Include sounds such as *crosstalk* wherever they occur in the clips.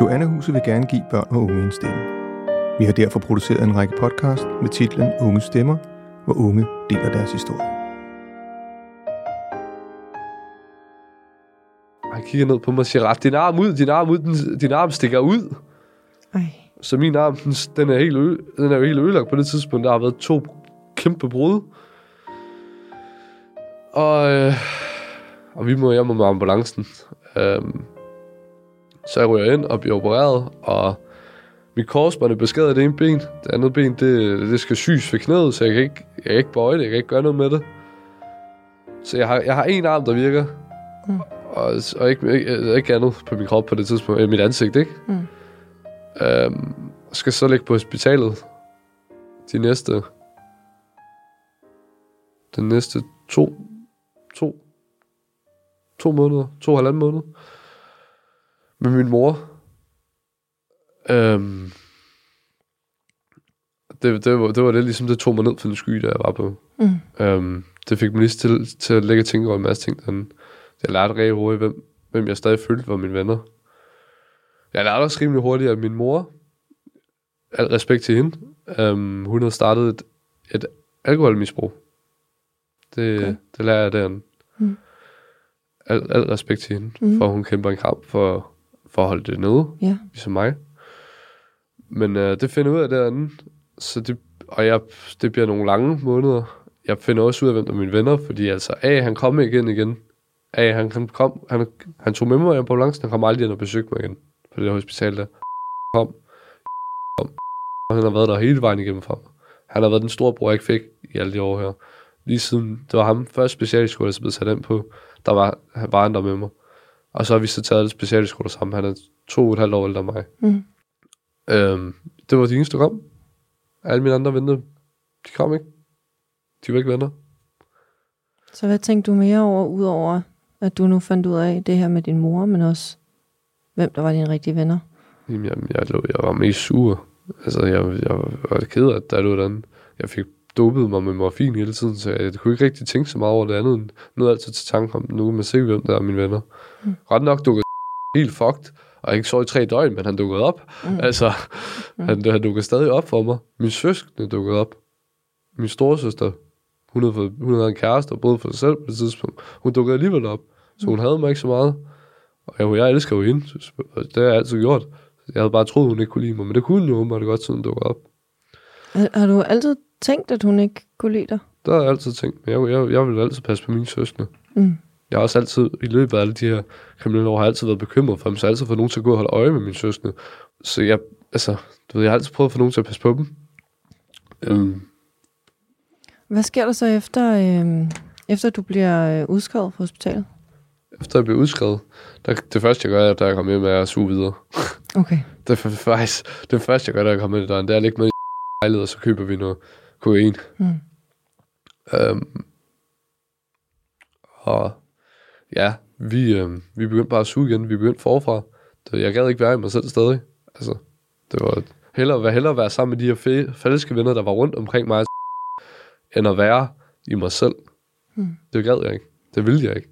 Joanna-huset vil gerne give børn og unge en stemme. Vi har derfor produceret en række podcast med titlen Unge Stemmer, hvor unge deler deres historie. Han kigger ned på mig og siger, ret din arm ud, din arm ud, din, din arm stikker ud. Ej. Så min arm, den, den, er helt ø, den er jo helt ødelagt på det tidspunkt. Der har været to kæmpe brud. Og, øh, og vi må hjem med ambulancen. Øhm, så jeg ryger ind og bliver opereret, og mit korsbånd er beskadiget af det ene ben. Det andet ben, det, det skal syes for knæet, så jeg kan, ikke, jeg kan ikke bøje det, jeg kan ikke gøre noget med det. Så jeg har, jeg har en arm, der virker, Mm. og, og ikke, ikke, ikke andet på min krop på det tidspunkt, øh, mit ansigt, ikke? Mm. Øhm, skal så ligge på hospitalet de næste, den næste to, to, to måneder, to og halvanden måneder, med min mor. Øhm, det, det, var, det var det ligesom, det tog mig ned for den sky, der jeg var på. Mm. Øhm, det fik mig lige til, til at lægge og tænke over en masse ting. Sådan. Jeg lærte rigtig hurtigt, hvem, hvem jeg stadig følte var mine venner. Jeg lærte også rimelig hurtigt, at min mor, al respekt til hende, øhm, hun havde startet et, et alkoholmisbrug. Det, Okay. det lærer jeg derinde. Mm. Al, al respekt til hende, mm. for hun kæmper en kamp for, for at holde det nede, Ja. ligesom mig. Men øh, det finder jeg ud af derinde, så det, og jeg, det bliver nogle lange måneder. Jeg finder også ud af, hvem der er mine venner, fordi altså, A, han kom igen igen. A, han, han, kom, han, han tog med mig på ambulancen, han kom aldrig ind og besøgte mig igen på det der hospital der. Kom, kom, og han har været der hele vejen igennem for mig. Han har været den store bror, jeg ikke fik i alle de år her. Lige siden, det var ham første specialskole, jeg blev sat ind på, der var, var han der med mig. Og så har vi så taget det specialskole sammen. Han er to og et halvt år ældre end mig. Mm. Øhm, det var de eneste, der kom. Alle mine andre venner, de kom ikke. De var ikke venner. Så hvad tænkte du mere over, udover at du nu fandt ud af det her med din mor, men også hvem der var dine rigtige venner? Jamen, jeg, jeg, lå, jeg var mest sur. Altså, jeg, jeg var ked af, at der lå den. Jeg fik dopet mig med morfin hele tiden, så jeg kunne ikke rigtig tænke så meget over det andet. end Noget altid til tanke om, nu kan man se, hvem der er mine venner. Mm. Mm. Ret nok dukkede *laughs* helt fucked, og jeg ikke så i tre døgn, men han dukkede op. Mm. Mm. Altså, Mm. mm. han, han dukkede stadig op for mig. Min søskende dukkede op. Min storesøster, hun havde, fået, hun havde en kæreste og boede for sig selv på det tidspunkt. Hun dukkede alligevel op, så hun havde mig ikke så meget. Og jeg, jeg elsker jo hende, så- det har jeg altid gjort. Jeg havde bare troet, hun ikke kunne lide mig, men det kunne hun jo åbenbart godt, siden hun dukkede op. Har, har du altid tænkt, at hun ikke kunne lide dig? Der har jeg altid tænkt, jeg, jeg, jeg vil altid passe på mine søskende. Mm. Jeg har også altid, i løbet af alle de her kriminelle år, har jeg altid været bekymret for dem, så jeg har altid fået nogen til at gå og holde øje med mine søskende. Så jeg, altså, du ved, jeg har altid prøvet at få nogen til at passe på dem. Øhm, Hvad sker der så efter, øh, efter du bliver øh, udskrevet fra hospitalet? efter jeg blev udskrevet, der, det første, jeg gør, er, da jeg kommer hjem, er at suge videre. Okay. *laughs* Det er faktisk det første, jeg gør, da jeg kommer ind i døren, det er at lægge med lejlighed, og så køber vi noget kokain. Mm. Øhm, og ja, vi, øhm, vi begyndte bare at suge igen. Vi begyndte forfra. Det, jeg gad ikke være i mig selv stadig. Altså, det var hellere, være, hellere være sammen med de her fe, falske venner, der var rundt omkring mig, end at være i mig selv. Mm. Det gad jeg ikke. Det ville jeg ikke.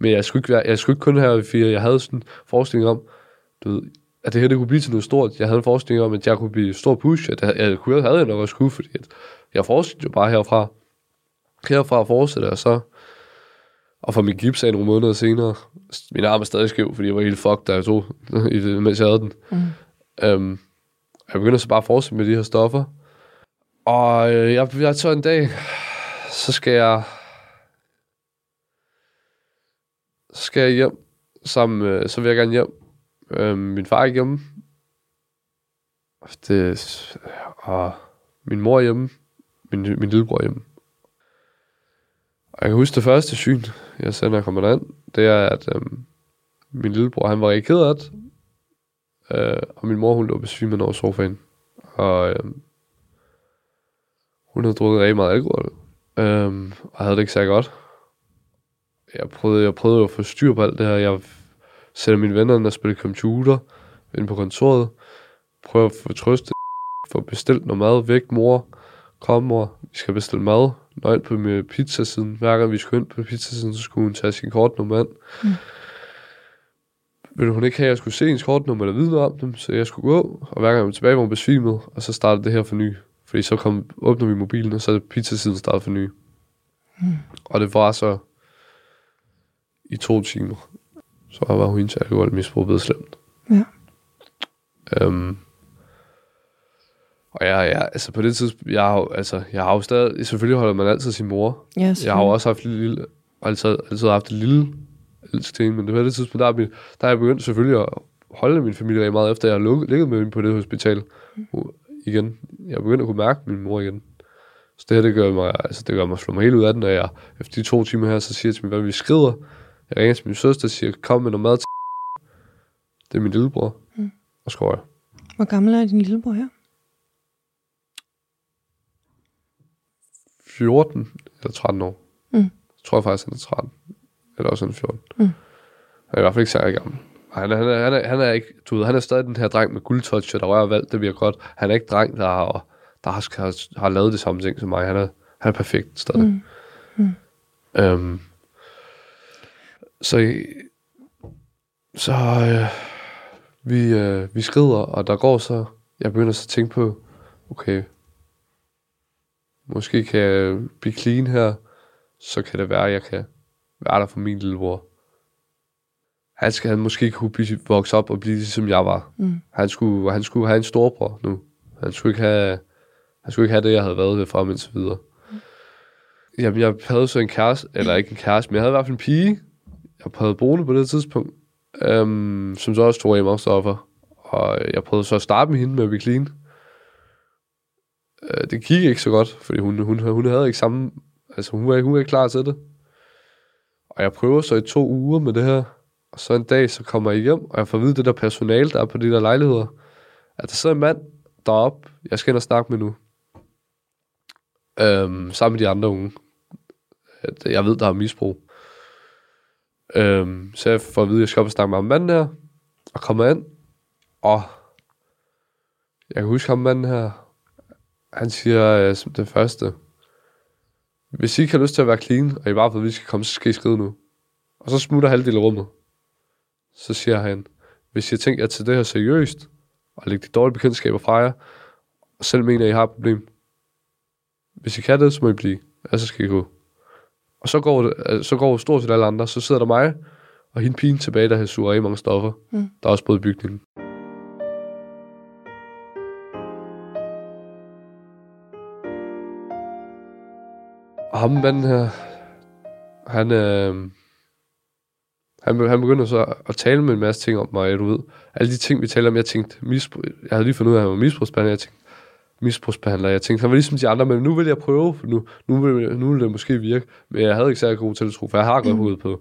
Men jeg skulle ikke, være, jeg skulle ikke kun have, fordi jeg havde sådan en forestilling om, du ved, at det her det kunne blive til noget stort. Jeg havde en forestilling om, at jeg kunne blive stor push. At jeg, jeg kunne havde jeg nok også kunne, fordi at jeg forestillede jo bare herfra. Herfra fortsætter jeg så. Og for min gips af nogle måneder senere, min arm er stadig skæv, fordi jeg var helt fucked, da jeg tog, i det, mens jeg havde den. Mm. Øhm, jeg begynder så bare at fortsætte med de her stoffer. Og øh, jeg, jeg tager en dag, så skal jeg, så skal jeg hjem sammen, så vil jeg gerne hjem. Øhm, min far er ikke hjemme. Det, og min mor er hjemme. Min, min lillebror er hjemme. Og jeg kan huske det første syn, jeg sender, når jeg kommer derind, det er, at øhm, min lillebror, han var rigtig ked af det. Øh, og min mor, hun lå besvimet over sofaen. Og øhm, hun havde drukket rigtig meget alkohol. Øhm, og havde det ikke så godt. Jeg prøvede, jeg prøvede at få styr på alt det her. Jeg sætter mine venner ind og spiller computer inde på kontoret. Prøver at få trøstet, få bestilt noget mad væk, mor. Kom, mor, vi skal bestille mad. Når ind på med pizzasiden. Hver gang vi skulle ind på pizzasiden, så skulle hun tage sin kort nummer ind. Mm. ville hun ikke have, at jeg skulle se hendes kortnummer eller vide om dem, så jeg skulle gå, og hver gang jeg var tilbage, var hun besvimet, og så startede det her for ny. Fordi så kom, åbner vi mobilen, og så er pizzasiden startet for ny. Mm. Og det var så i to timer. Så var hendes alkoholmisbrug blevet slemt. Ja. Øhm, og jeg, jeg, altså på det tidspunkt, jeg har, altså, jeg har jo stadig, selvfølgelig holder man altid sin mor. Ja, Jeg har jo også haft et lille, altid, altid haft et lille elsk til hende, men det var det tidspunkt, der, er min- der er jeg begyndt selvfølgelig at holde min familie rigtig meget, efter jeg har lukket, ligget med hende på det hospital U- igen. Jeg er begyndt at kunne mærke min mor igen. Så det her, det gør mig, altså det gør mig slå mig helt ud af den, og jeg efter de to timer her, så siger jeg til min ven, vi skrider. Jeg ringer til min søster og siger, kom med noget mad til Det er min lillebror. Mm. Og så går jeg. Hvor gammel er din lillebror her? 14 eller 13 år. Mm. Jeg tror jeg faktisk, han er 13. Eller også han er 14. Mm. Han er i hvert fald ikke særlig gammel. Han er, han, er, han, er, han er ikke, du ved, han er stadig den her dreng med guldtouch, der rører valgt, det bliver godt. Han er ikke dreng, der har, der har, har, har lavet det samme ting som mig. Han er, han er perfekt stadig. Mm. Mm. Øhm, så så øh, vi, øh, vi skrider, og der går så, jeg begynder så at tænke på, okay, måske kan jeg blive clean her, så kan det være, at jeg kan være der for min lillebror. Han skal han måske kunne blive, vokse op og blive ligesom jeg var. Mm. Han skulle, han skulle have en storbror nu. Han skulle ikke have, han skulle ikke have det, jeg havde været ved fra indtil videre. Jamen, jeg havde så en kæreste, eller *clears throat* ikke en kæreste, men jeg havde i hvert fald en pige, jeg prøvede Brune på det tidspunkt, øhm, som så også tog af stoffer. Og jeg prøvede så at starte med hende med at blive clean. Øh, det gik ikke så godt, fordi hun, hun, hun havde ikke samme... Altså, hun var, ikke- hun var ikke klar til det. Og jeg prøver så i to uger med det her. Og så en dag, så kommer jeg hjem, og jeg får at vide det der personale, der er på de der lejligheder. At der sidder en mand deroppe, jeg skal ind og snakke med nu. Øhm, sammen med de andre unge. At jeg ved, der er misbrug. Øhm, så jeg får at vide, at jeg skal op og snakke med ham manden her. Og kommer ind. Og jeg kan huske ham manden her. Han siger øh, som det første. Hvis I ikke har lyst til at være clean, og I bare ved, at vi skal komme, så skal I skride nu. Og så smutter halvdelen af rummet. Så siger han, hvis I tænker jer til det her seriøst, og lægge de dårlige bekendtskaber fra jer, og selv mener, at I har et problem. Hvis I kan det, så må I blive. Ellers så skal I gå. Og så går, det, øh, så går stort set alle andre. Så sidder der mig, og hende pigen tilbage, der har suger i mange stoffer. Mm. Der er også både i bygningen. Og ham manden her, han, øh, han, han begynder så at tale med en masse ting om mig, du ved. Alle de ting, vi taler om, jeg tænkte, misbrug, jeg havde lige fundet ud af, at han var misbrugsbehandler, jeg tænkte, misbrugsbehandler. Jeg tænkte, han var ligesom de andre, men nu vil jeg prøve, for nu, nu, vil, nu vil det måske virke. Men jeg havde ikke særlig god tiltro, for jeg har gået ud på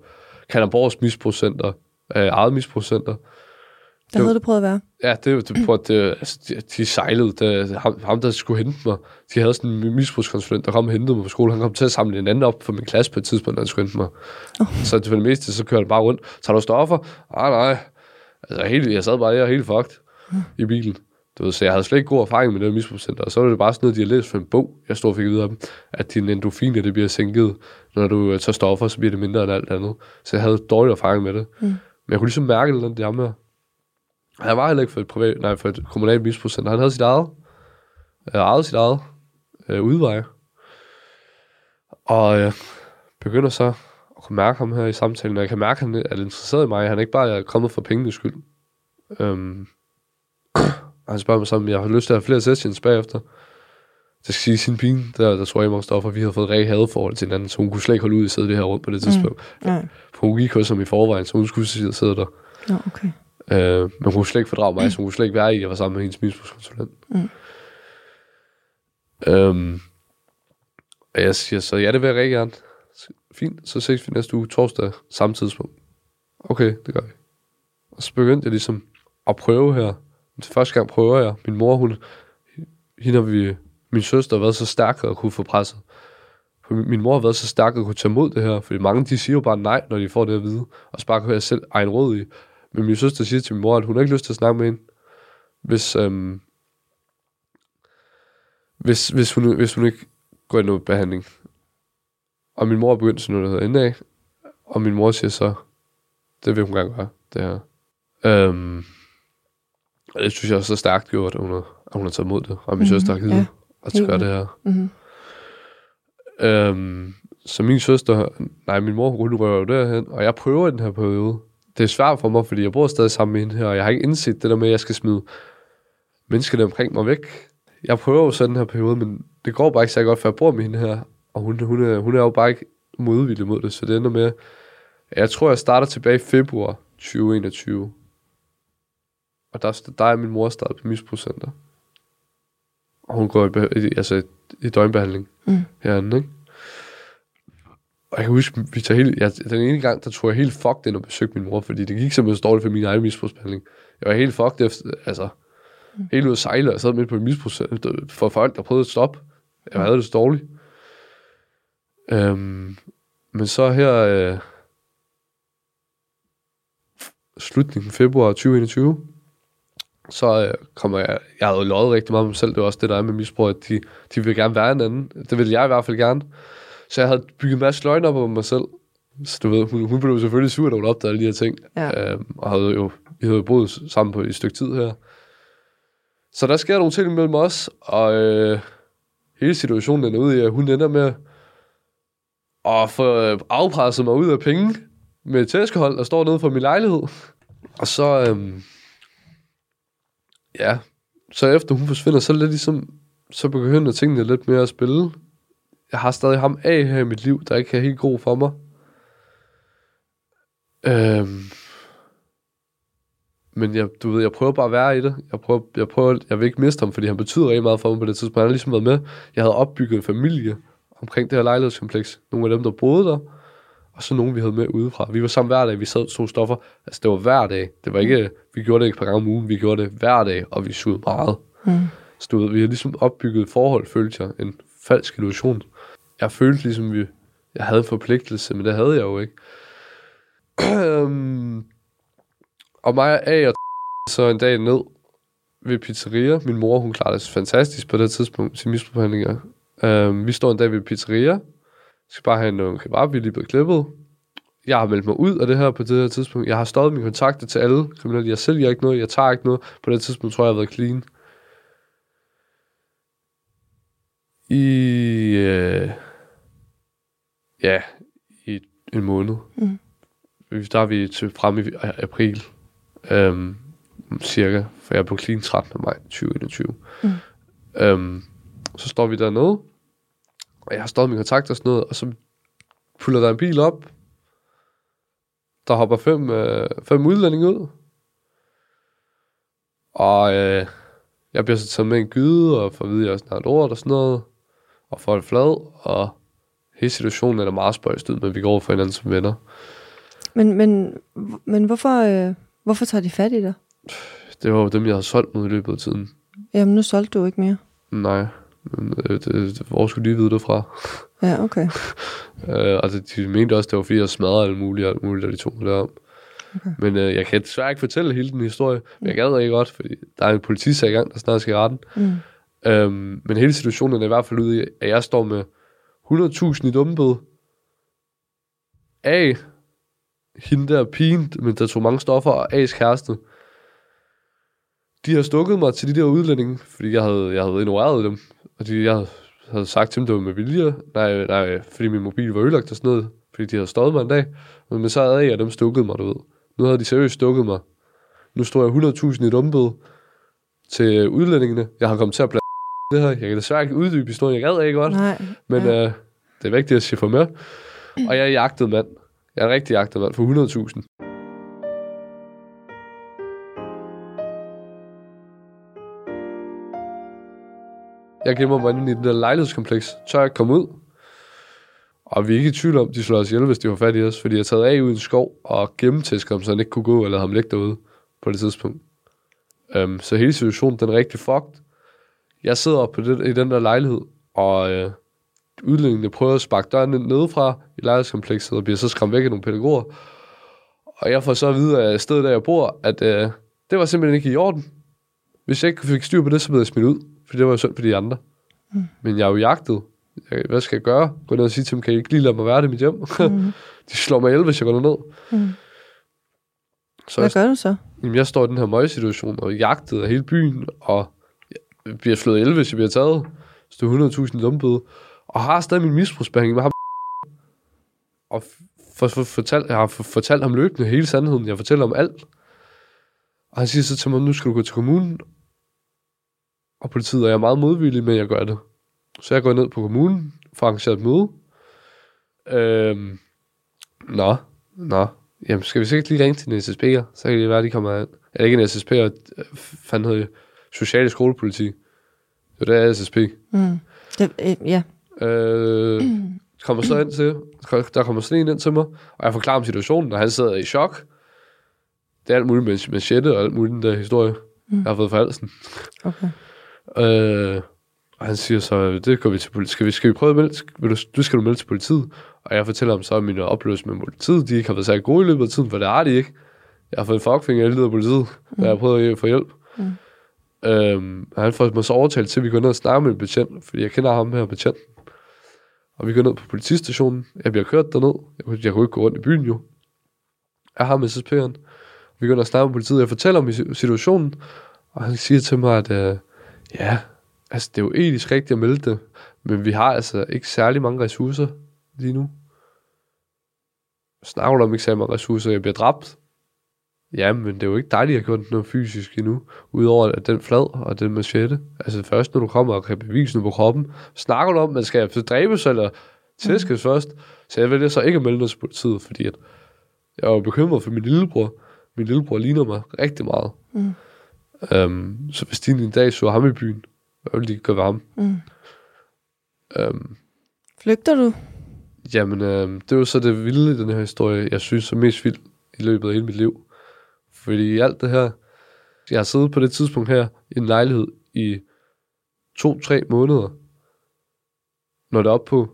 Kanderborgs misbrugscenter, øh, eget misbrugscenter. Der havde du prøvet at være. Ja, det, det, prøv, det, altså, de, de sejlede. Det, ham, ham, der skulle hente mig, de havde sådan en misbrugskonsulent, der kom og hentede mig på skole. Han kom til at samle en anden op for min klasse på et tidspunkt, når han skulle hente mig. Oh. Så det for det meste, så kørte han bare rundt. Tager du stoffer? Ah, nej. Altså, helt, jeg sad bare her helt fucked i bilen. Du ved, så jeg havde slet ikke god erfaring med det her misbrugscenter. Og så var det bare sådan noget, de havde læst fra en bog, jeg stod og fik videre af dem, at dine endorfiner, det bliver sænket. Når du øh, tager stoffer, så bliver det mindre end alt andet. Så jeg havde dårlig erfaring med det. Mm. Men jeg kunne ligesom mærke det, det her. Han var heller ikke for et, privat, nej, for et kommunalt misbrugscenter. Han havde sit eget. Øh, ejet sit eget øh, udvej. Og øh, begynder så at kunne mærke ham her i samtalen, og jeg kan mærke, at han er interesseret i mig. Han er ikke bare kommet for pengenes skyld. Øhm, han spørger mig om jeg har lyst til at have flere sessions bagefter. Det skal sige, sin pige, der, der tror jeg mange stoffer, vi havde fået rigtig hadeforhold til hinanden, så hun kunne slet ikke holde ud i at sidde det her rundt på det tidspunkt. Mm. Nej. For hun gik ham i forvejen, så hun skulle sidde sidde der. Nå, okay. Øh, men hun kunne slet ikke fordrage mig, så hun kunne slet ikke være i, at jeg var sammen med hendes misbrugskonsulent. Mm. Øhm, og jeg siger så, ja, det vil jeg rigtig gerne. Fint, så ses vi næste uge torsdag, samme tidspunkt. Okay, det gør vi. Og så begyndte jeg ligesom at prøve her. Første gang prøver jeg. Min mor, hun, hende har vi, min søster har været så stærk at kunne få presset. For min- mor har været så stærk at kunne tage imod det her, fordi mange de siger jo bare nej, når de får det at vide, og så bare kan jeg selv egen råd i. Men min søster siger til min mor, at hun har ikke lyst til at snakke med hende, hvis, øhm, hvis, hvis, hun, hvis hun ikke går i noget behandling. Og min mor er begyndt sådan noget, der hedder NA, og min mor siger så, det vil hun gerne gøre, det her. Øhm, og det synes jeg også er stærkt gjort, at hun har, at hun har taget imod det, og min mm, søster har givet ja. at gøre det her. Mm-hmm. Øhm, så min søster, nej, min mor, hun rører jo derhen, og jeg prøver i den her periode. Det er svært for mig, fordi jeg bor stadig sammen med hende her, og jeg har ikke indset det der med, at jeg skal smide menneskene omkring mig væk. Jeg prøver jo så den her periode, men det går bare ikke så godt, for jeg bor med hende her, og hun, hun, er, hun er jo bare ikke modvillig mod det, så det ender med, jeg tror, jeg starter tilbage i februar 2021. Og der, der er min mor startet på misbrugscenter. Og hun går i, i, altså i, i døgnbehandling Mm. herinde, ikke? Og jeg kan huske, vi tager helt, jeg, den ene gang, der tog jeg helt fucked ind og besøgte min mor, fordi det gik simpelthen så dårligt for min egen misbrugsbehandling. Jeg var helt fucked efter, altså, helt ude at sejle, og sad midt på et misbrugscenter for folk, der prøvede at stoppe. Jeg havde det så dårligt. Øhm, men så her, øh, slutningen februar 2021, så øh, kommer jeg, jeg havde jo løjet rigtig meget med mig selv, det var også det, der er med misbrug, at de, de vil gerne være en anden. Det ville jeg i hvert fald gerne. Så jeg havde bygget en masse løgn op om mig selv. Så du ved, hun, hun blev selvfølgelig sur, da hun opdagede alle de her ting. Ja. Øhm, og havde jo, vi havde jo boet sammen på et stykke tid her. Så der sker nogle ting mellem os, og øh, hele situationen ender ud i, at hun ender med at få øh, afpresset mig ud af penge med et tæskehold, der står nede for min lejlighed. Og så, øhm, ja, så efter hun forsvinder, så er det lidt ligesom, så begynder tingene lidt mere at spille. Jeg har stadig ham af her i mit liv, der ikke er helt god for mig. Øhm, men jeg, du ved, jeg prøver bare at være i det. Jeg prøver, jeg prøver, jeg vil ikke miste ham, fordi han betyder rigtig meget for mig på det tidspunkt. Han har ligesom været med. Jeg havde opbygget en familie omkring det her lejlighedskompleks. Nogle af dem, der boede der, og så nogle, vi havde med udefra. Vi var sammen hver dag, vi sad to stoffer. Altså, det var hver dag. Det var ikke, vi gjorde det ikke et par gange om ugen, vi gjorde det hver dag, og vi sugede meget. Mm. Så du ved, vi har ligesom opbygget et forhold, følte jeg. En falsk illusion. Jeg følte ligesom, vi, jeg havde en forpligtelse, men det havde jeg jo ikke. *clears throat* Og mig og A og *laughs* så en dag ned ved pizzeria. Min mor, hun klarede det fantastisk på det tidspunkt til misbrugsbehandlinger. Øhm, vi står en dag ved pizzeria. Skal bare have nogle kebab, vi er lige blevet klippet. Jeg har meldt mig ud af det her på det her tidspunkt. Jeg har stået mine kontakter til alle kriminelle. Jeg sælger ikke noget, jeg tager ikke noget. På det tidspunkt tror jeg, jeg har været clean. I... Øh, ja, i en måned. Mm. Der er vi til frem i april. Øhm, cirka. For jeg blev clean 13. maj 2021. Mm. Øhm, så står vi dernede. Og jeg har stået mine kontakter og sådan noget. Og så puller der en bil op. Der hopper fem, øh, fem udlændinge ud. Og øh, jeg bliver så taget med en gyde, og får at vide, at jeg snart ord og sådan noget. Og får det flad, og hele situationen er der meget spøjst ud, men vi går for hinanden som venner. Men, men, men hvorfor, øh, hvorfor tager de fat i dig? Det var jo dem, jeg havde solgt mod i løbet af tiden. Jamen, nu solgte du ikke mere. Nej, men øh, det, det, hvor skulle de vide det fra? Ja, okay. *laughs* Øh, altså, de mente også, det var fordi, jeg smadrede alt muligt, alt muligt, da de tog mig derom. Okay. Men øh, jeg kan desværre ikke fortælle hele den historie, men jeg gad ikke godt, fordi der er en politisag i gang, der snart skal i retten. Mm. Øhm, men hele situationen er i hvert fald ude i, at jeg står med 100.000 i dummebøde af hende der pigen, men der tog mange stoffer, og A's kæreste. De har stukket mig til de der udlændinge, fordi jeg havde, jeg havde ignoreret dem. Og de, jeg havde sagt til dem, det var med vilje. Nej, nej, fordi min mobil var ødelagt og sådan noget. Fordi de havde stået mig en dag. Men så havde jeg dem stukket mig, du ved. Nu havde de seriøst stukket mig. Nu står jeg 100.000 i dumbede til udlændingene. Jeg har kommet til at blande det her. Jeg kan desværre ikke uddybe historien. Jeg gad ikke godt. Nej. Men ja. øh, det er vigtigt at sige for med. Og jeg er jagtet mand. Jeg er en rigtig jagtet mand for 100.000. Jeg gemmer mig inde i den der lejlighedskompleks. Tør jeg komme ud? Og vi er ikke i tvivl om, de slår os ihjel, hvis de var fat i os. Fordi jeg taget af ud i en skov og gennemtæsket ham, så han ikke kunne gå, eller ham ligge derude på det tidspunkt. Um, så hele situationen, den er rigtig fucked. Jeg sidder på det, i den der lejlighed, og øh, udlændingene prøver at sparke døren ind nedefra i lejlighedskomplekset, og bliver så skræmt væk af nogle pædagoger. Og jeg får så at vide af stedet, der jeg bor, at øh, det var simpelthen ikke i orden. Hvis jeg ikke fik styr på det, så blev jeg smidt ud, for det var synd for de andre. Mm. Men jeg er jo jagtet. Jeg, hvad skal jeg gøre? Gå ned og sige til dem, kan I ikke lige lade mig være det i mit hjem? Mm. *laughs* de slår mig ihjel, hvis jeg går ned. Mm. Så Hvad jeg, gør du så? jamen, jeg står i den her møgsituation og jagtet af hele byen, og jeg bliver slået ihjel, hvis jeg bliver taget. Så det er 100.000 dumpede. Og har stadig min misbrugsbehandling med ham. Og for, for, fortalt, jeg har for, fortalt ham løbende hele sandheden. Jeg fortæller om alt. Og han siger så til mig, nu skal du gå til kommunen. Og politiet er jeg meget modvillig med, at jeg gør det. Så jeg går ned på kommunen, for at arrangere et møde. Øhm, nå, nå. Jamen, skal vi sikkert lige ringe til en SSP'er? Så kan det være, de kommer ind. Eller ikke en SSP'er, fanden hedder det? Sociale skolepoliti. Det er SSP. Mm. Det, øh, ja. Øh, *clears throat* kommer så ind til, der kommer sådan en ind til mig, og jeg forklarer om situationen, og han sidder i chok. Det er alt muligt med machete og alt muligt den der historie, mm. jeg har fået fra halsen. Okay. Øh, og han siger så, det går vi til politiet. Skal vi, skal vi prøve at melde? Vil du, du skal du melde til politiet. Og jeg fortæller ham så, at mine oplevelser med politiet, de ikke har været særlig gode i løbet af tiden, for det har de ikke. Jeg har fået en fuckfinger i løbet af politiet, mm. jeg har prøvet at få hjælp. Mm. Øhm, og han får mig så overtalt til, at vi går ned og snakker med en betjent, fordi jeg kender ham her, betjenten. Og vi går ned på politistationen. Jeg bliver kørt derned. Jeg, kunne- jeg kunne ikke gå rundt i byen jo. Jeg har med SSP'eren. Vi går ned og snakker med politiet. Jeg fortæller om si- situationen. Og han siger til mig, at øh, ja, altså det er jo etisk rigtigt at melde det. Men vi har altså ikke særlig mange ressourcer lige nu. Snakker du om ikke særlig mange ressourcer? Jeg bliver dræbt. Ja, men det er jo ikke dejligt at have gjort noget fysisk endnu. Udover at den flad og den machete. Altså først, når du kommer og kan bevise noget på kroppen. Snakker du om, at man skal dræbes eller tæskes mm. først. Så jeg vælger så ikke at melde noget til politiet, fordi at jeg var bekymret for min lillebror. Min lillebror ligner mig rigtig meget. Mm. Um, så hvis de en dag så ham i byen, hvad ville de gøre ved ham? Mm. Um, Flygter du? Jamen, øh, det var så det vilde i den her historie, jeg synes er mest vildt i løbet af hele mit liv. Fordi alt det her, jeg har siddet på det tidspunkt her i en lejlighed i to-tre måneder, når det er op på,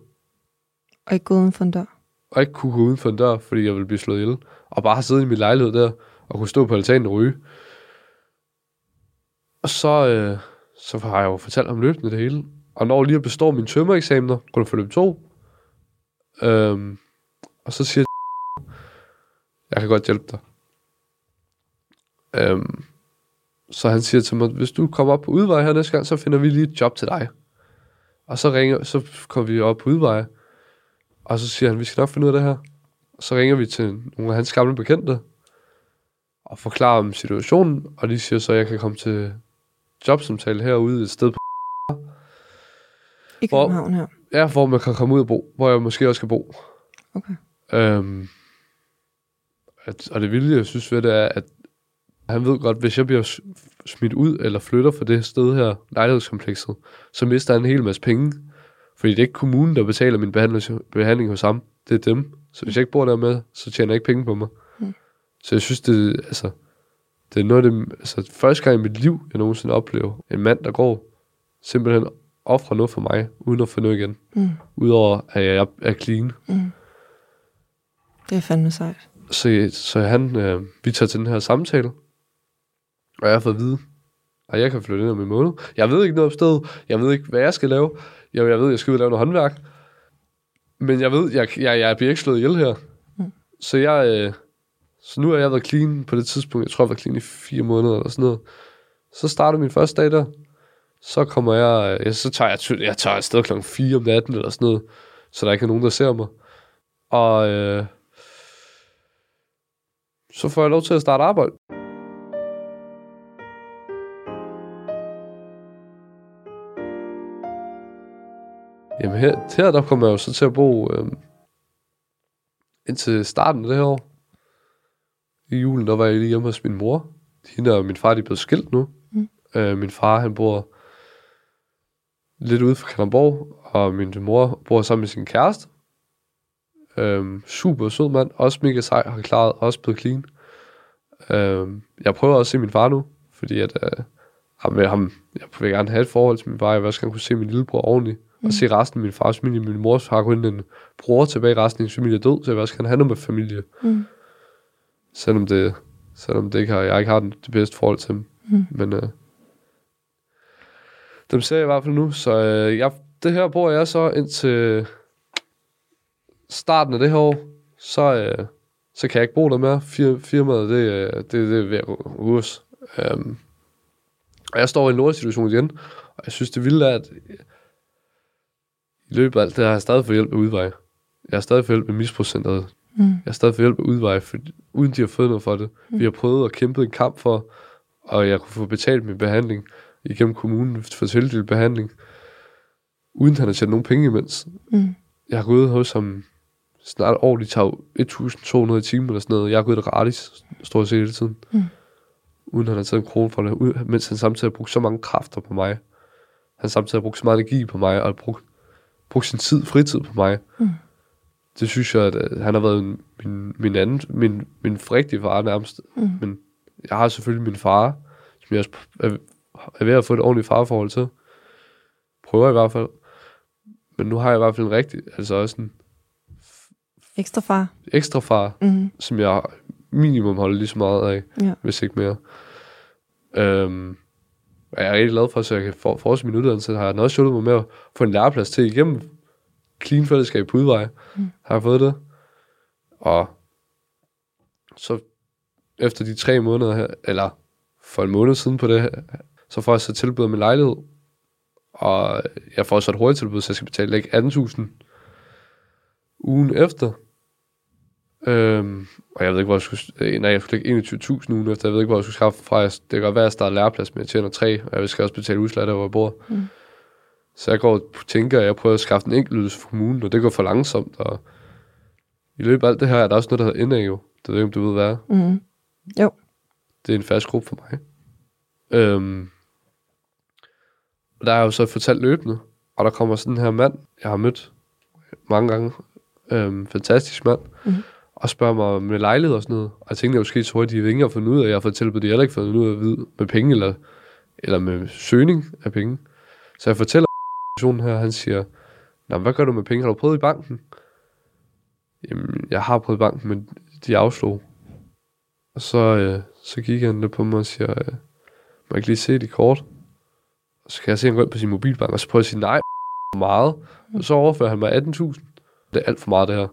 Og ikke gå uden for en dør? og ikke kunne gå uden for en dør, fordi jeg ville blive slået ihjel. Og bare sidde i min lejlighed der, og kunne stå på altanen og ryge. Og så, øh, så har jeg jo fortalt om løbende det hele. Og når lige at bestå mine tømmereksamener, kunne jeg forløb to. Øhm, og så siger jeg, jeg kan godt hjælpe dig. Øhm, så han siger til mig, hvis du kommer op på udvej her næste gang, så finder vi lige et job til dig. Og så ringer, så kommer vi op på udvej, og så siger han, vi skal nok finde ud af det her. Og så ringer vi til nogle af hans gamle bekendte, og forklarer om situationen, og de siger så, at jeg kan komme til jobsamtale herude et sted på I Hvor- København her? Ja, hvor man kan komme ud og bo, hvor jeg måske også skal bo. Okay. Øhm, at, og det vilde, jeg synes ved det, er, at han ved godt, hvis jeg bliver smidt ud eller flytter fra det sted her, lejlighedskomplekset, så mister han en hel masse penge. Fordi det er ikke kommunen, der betaler min behandling, behandling hos ham. Det er dem. Så hvis jeg ikke bor der med, så tjener jeg ikke penge på mig. Mm. Så jeg synes, det, altså, det er noget af det, altså, første gang i mit liv, jeg nogensinde oplever en mand, der går simpelthen offrer noget for mig, uden at få noget igen. Mm. Udover at jeg er clean. Mm. Det er fandme sejt. Så, så han, øh, vi tager til den her samtale, og jeg har fået at vide, at jeg kan flytte ind om en måned. Jeg ved ikke noget om stedet. Jeg ved ikke, hvad jeg skal lave. Jeg, jeg ved, jeg skal ud og lave noget håndværk. Men jeg ved, jeg, jeg, jeg bliver ikke slået ihjel her. Mm. Så jeg, øh, så nu har jeg været clean på det tidspunkt. Jeg tror, jeg var clean i fire måneder eller sådan noget. Så starter min første dag der. Så kommer jeg, øh, ja, så tager jeg, jeg tager afsted klokken 4 om natten eller sådan noget. Så der ikke er nogen, der ser mig. Og øh, så får jeg lov til at starte arbejde. Jamen her, her der kommer jeg jo så til at bo øh, indtil starten af det her år. I julen, der var jeg lige hjemme hos min mor. Hende og min far, de er blevet skilt nu. Mm. Øh, min far, han bor lidt ude for Kalundborg, og min mor bor sammen med sin kæreste. Øhm, super sød mand, også mega sej, har klaret, også blevet clean. Øhm, jeg prøver også at se min far nu, fordi at, øh, ham, ham, jeg vil gerne have et forhold til min far, jeg vil også gerne kunne se min lillebror ordentligt, mm. og se resten af min fars familie. Min mors har kun en bror tilbage, resten af hendes familie er død, så jeg vil også gerne have noget med familie. Mm. Selvom det, selvom det ikke har, jeg ikke har den, det bedste forhold til dem. Mm. Men øh, dem ser jeg i hvert fald nu, så øh, jeg, det her bor jeg så indtil starten af det her år, så, øh, så kan jeg ikke bo der mere. Fir- Firmaet, det, øh, det, det er ved at konkurs. Um, og jeg står i en lortesituation igen, og jeg synes, det vilde er, at i løbet af alt det har jeg stadig fået hjælp med udvej. Jeg har stadig fået hjælp med misbrugscenteret. Mm. Jeg har stadig fået hjælp med udvej, for, uden de har fået noget for det. Mm. Vi har prøvet at kæmpe en kamp for, og jeg kunne få betalt min behandling igennem kommunen, for tildelt behandling, uden han har tjent nogen penge imens. Mm. Jeg har gået hos ham snart år, de tager jo 1.200 i timen eller sådan noget. Jeg har gået gratis, stort set hele tiden. Mm. Uden han har taget en krone for det, mens han samtidig har brugt så mange kræfter på mig. Han samtidig har brugt så meget energi på mig, og har brugt, brugt sin tid, fritid på mig. Mm. Det synes jeg, at øh, han har været min, min anden, min, min rigtige far nærmest. Mm. Men jeg har selvfølgelig min far, som jeg også er, er ved at få et ordentligt farforhold til. Prøver i hvert fald. Men nu har jeg i hvert fald en rigtig, altså også en Ekstra far. ekstra far, Mm. som jeg minimum holder lige så meget af, Ja. hvis ikke mere. Øhm, og jeg er rigtig glad for, så jeg kan for, fortsætte min uddannelse. Har den også hjulpet mig med at få en læreplads til igennem clean fællesskab på udvej. Mm. Har jeg fået det. Og så efter de tre måneder her, eller for en måned siden på det her, så får jeg så tilbud om en lejlighed. Og jeg får så et hurtigt tilbud, så jeg skal betale ikke 18.000 ugen efter. Øhm, og jeg ved ikke, hvor jeg skulle... øh, Nej, jeg skulle lægge 21.000 ugen efter. Jeg ved ikke, hvor jeg skulle skaffe fra. Det kan godt være, at jeg starter læreplads, men jeg tjener 3, og jeg skal også betale husleje der, hvor jeg bor. Mm. Så jeg går og tænker, at jeg prøver at skaffe en enkelt ydelse for kommunen, og det går for langsomt. Og i løbet af alt det her, er der også noget, der hedder NAO. Det ved jeg ikke, om du ved, hvad er. Mm. Det er en fast gruppe for mig. Øhm, og der er jeg jo så fortalt løbende, og der kommer sådan her mand, jeg har mødt mange gange, øhm, fantastisk mand, Mhm. og spørger mig med lejlighed og sådan noget. Og jeg tænkte, jeg måske tror, at de ikke har fundet ud af, at jeg har fået tilbudt, de har heller ikke fundet ud af at vide med penge, eller, eller med søgning af penge. Så jeg fortæller personen her, han siger, Nå, hvad gør du med penge? Har du prøvet i banken? Jamen, jeg har prøvet i banken, men de afslog. Og så, øh, så kigger han lidt på mig og siger, øh, må jeg ikke lige se dit kort? Og så kan jeg se, at han går ind på sin mobilbank, og så prøver jeg at sige, nej, for meget. Og så overfører han mig 18.000. Det er alt for meget, det her.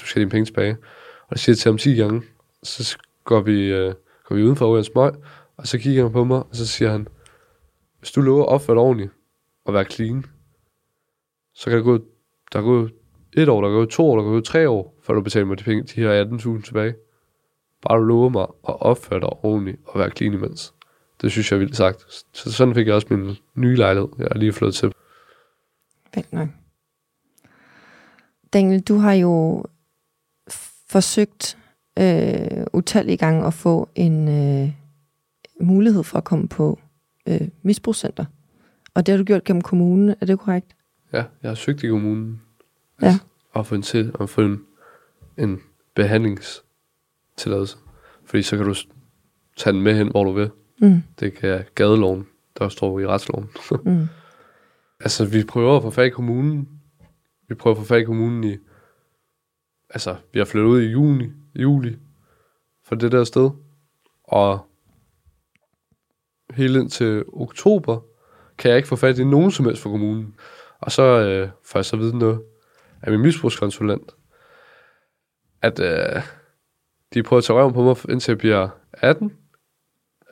Du skal have dine penge tilbage. Og jeg siger til ham 10 gange. Så går vi, øh, går vi udenfor over en smøg, og så kigger han på mig, og så siger han, hvis du lover at opføre dig ordentligt, og være clean, så kan der gå, der gå et år, der går to år, der går tre år, før du betaler mig de, penge, de her 18.000 tilbage. Bare du lover mig at opføre dig ordentligt og være clean imens. Det synes jeg er vildt sagt. Så sådan fik jeg også min nye lejlighed, jeg er lige flyttet til. Vent nok. Daniel, du har jo forsøgt øh, utallige gange at få en øh, mulighed for at komme på øh, misbrugscenter. Og det har du gjort gennem kommunen, er det korrekt? Ja, jeg har søgt i kommunen. Ja. Og få en, til, og få en, en behandlingstilladelse. Fordi så kan du tage den med hen, hvor du vil. Mm. Det kan gadeloven, der står i retsloven. *laughs* Mm. Altså, vi prøver at få fat i kommunen. Vi prøver at få fat i kommunen i... Altså, vi har flyttet ud i juni, juli for det der sted. Og hele indtil oktober kan jeg ikke få fat i nogen som helst fra kommunen. Og så øh, får jeg så vide noget af min misbrugskonsulent, at øh, de prøver at tage røven på mig, indtil jeg bliver 18.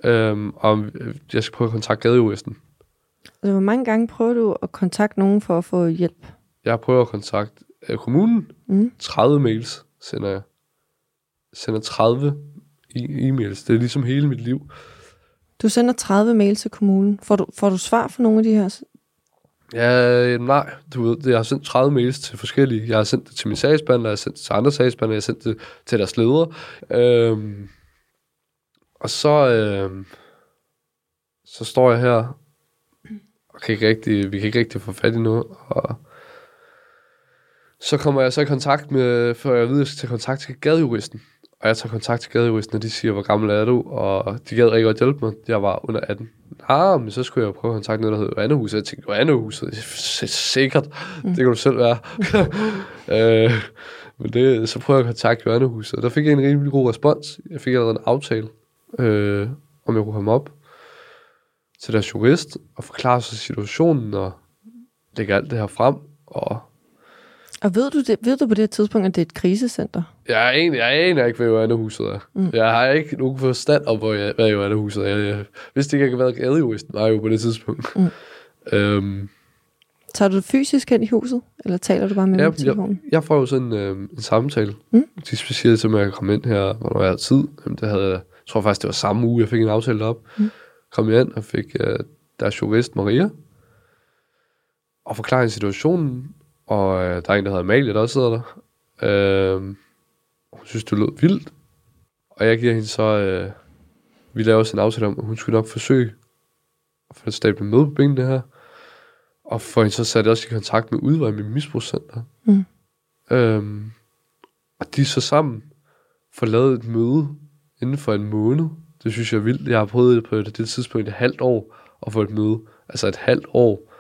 Øhm, og øh, jeg skal prøve at kontakte gadejuristen. Altså, hvor mange gange prøver du at kontakte nogen for at få hjælp? Jeg prøver at kontakte øh, kommunen. Mm. 30 mails sender jeg. Sender 30 e- e-mails. Det er ligesom hele mit liv. Du sender 30 mail til kommunen. Får du, får du svar fra nogle af de her? Ja, øh, nej, du ved, jeg har sendt 30 mails til forskellige. Jeg har sendt det til min sagsbehandler, jeg har sendt det til andre sagsbehandlere, jeg har sendt det til deres ledere. Øhm, og så, øhm, så står jeg her, og kan ikke rigtig, vi kan ikke rigtig få fat i noget. Og så kommer jeg så i kontakt med, for jeg ved, at jeg skal tage kontakt til gadejuristen. Og jeg tager kontakt til gadejuristen, og de siger, hvor gammel er du? Og de gad rigtig godt hjælpe mig. Jeg var under 18. Ah, men så skulle jeg prøve at kontakte noget, der hedder Annehuset. Jeg tænkte, Annehuset, sikkert, det kan du selv være. *laughs* øh, men det, så prøvede jeg at kontakte Annehuset, og der fik jeg en rimelig god respons. Jeg fik allerede en aftale, øh, om jeg kunne komme op til deres jurist og forklare sig situationen og lægge alt det her frem. Og og ved du, det, ved du på det tidspunkt, at det er et krisecenter? Jeg aner, jeg aner ikke, hvad Joannehuset er. Mm. Jeg har ikke nogen forstand om, hvor jeg, hvad Joannehuset er. Jeg vidste ikke, jeg kan være gadejouristen, var jo på det tidspunkt. Mm. øhm, Tager du fysisk hen i huset, eller taler du bare med ja, telefonen? jeg, jeg får jo sådan øh, en samtale. Mm. De siger til at jeg komme ind her, hvornår jeg har tid. Jamen, det havde, jeg jeg tror faktisk, det var samme uge, jeg fik en aftale op. Mm. Kom jeg ind og fik øh, deres jurist Maria, og forklare situationen. Og øh, der er en, der hedder Amalie, der også sidder der. Øh, hun synes, det lød vildt. Og jeg giver hende så... Øh, vi laver også en aftale om, at hun skulle nok forsøge at få stablet med på benene her. Og få hende så sat også i kontakt med udvej med misbrugscenter. Mm. Øhm, og de er så sammen får lavet et møde inden for en måned. Det synes jeg er vildt. Jeg har prøvet det på det, det tidspunkt et halvt år at få et møde. Altså et halvt år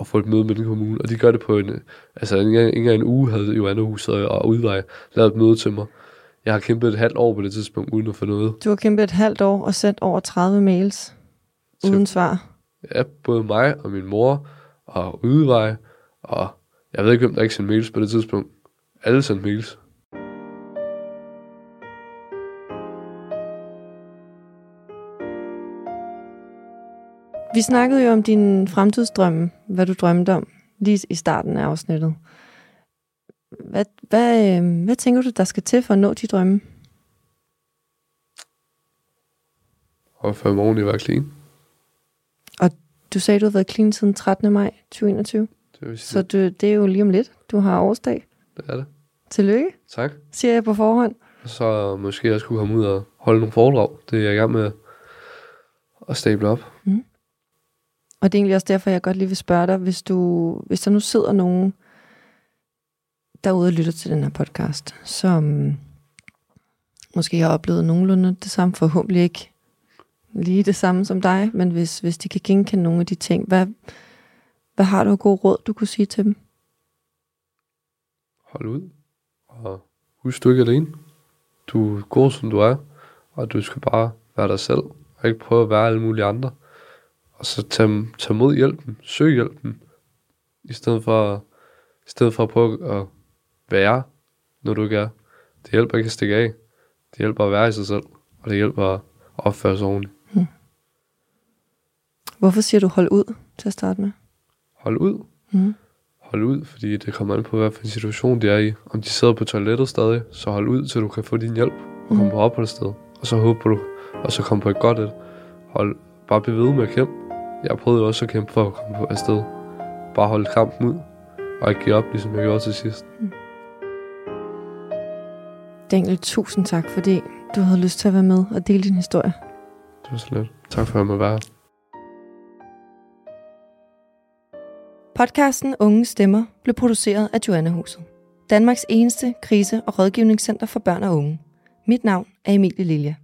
at få et møde med den kommune. Og de gør det på en... Altså ikke engang- en uge havde Joanne Huset og Udvej lavet et møde til mig. Jeg har kæmpet et halvt år på det tidspunkt, uden at få noget. Du har kæmpet et halvt år og sendt over 30 mails Til- uden svar. Ja, både mig og min mor og Udvej, og jeg ved ikke, hvem der ikke sendte mails på det tidspunkt. Alle sendte mails. Vi snakkede jo om din fremtidsdrømme, hvad du drømte om, lige i starten af afsnittet. Hvad, hvad, øh, hvad tænker du, der skal til for at nå de drømme? Og før morgen i var clean. Du sagde, du har været clean siden 13. maj 2021, Det så du, det er jo lige om lidt. Du har årsdag. det er det. Tillykke, Tak. siger jeg på forhånd. Og så måske også kunne komme ud og holde nogle foredrag. Det er jeg i gang med at stable op. Og det er egentlig også derfor, jeg godt lige vil spørge dig, hvis, du, hvis der nu sidder nogen derude og lytter til den her podcast, som måske har oplevet nogenlunde det samme, forhåbentlig ikke lige det samme som dig, men hvis, hvis de kan genkende nogle af de ting, hvad, hvad har du af gode råd, du kunne sige til dem? Hold ud. Og husk, du er ikke alene. Du er god, som du er. Og du skal bare være dig selv. Og ikke prøve at være alle mulige andre. Og så tag, tag mod hjælpen. Søg hjælpen. I stedet for, i stedet for at prøve at være, når du ikke er. Det hjælper ikke at stikke af. Det hjælper at være i sig selv. Og det hjælper at opføre sig ordentligt. Hvorfor siger du hold ud til at starte med? Hold ud. Mm. Hold ud, fordi det kommer an på, hvad for en situation de er i. Om de sidder på toilettet stadig, så hold ud, til du kan få din hjælp og komme Mhm. på opholdssted. Og så håber du, og så komme på et godt et. Hold, bare bliv ved med at kæmpe. Jeg prøvede også at kæmpe for at komme på afsted. Bare holde kampen ud, og ikke give op, ligesom jeg gjorde til sidst. Daniel, tusind tak, fordi du havde lyst til at være med og dele din historie. Det var så lidt. Tak for at jeg måtte være. Podcasten Unge Stemmer blev produceret af Joanna Huset. Danmarks eneste krise- og rådgivningscenter for børn og unge. Mit navn er Emilie Lilja.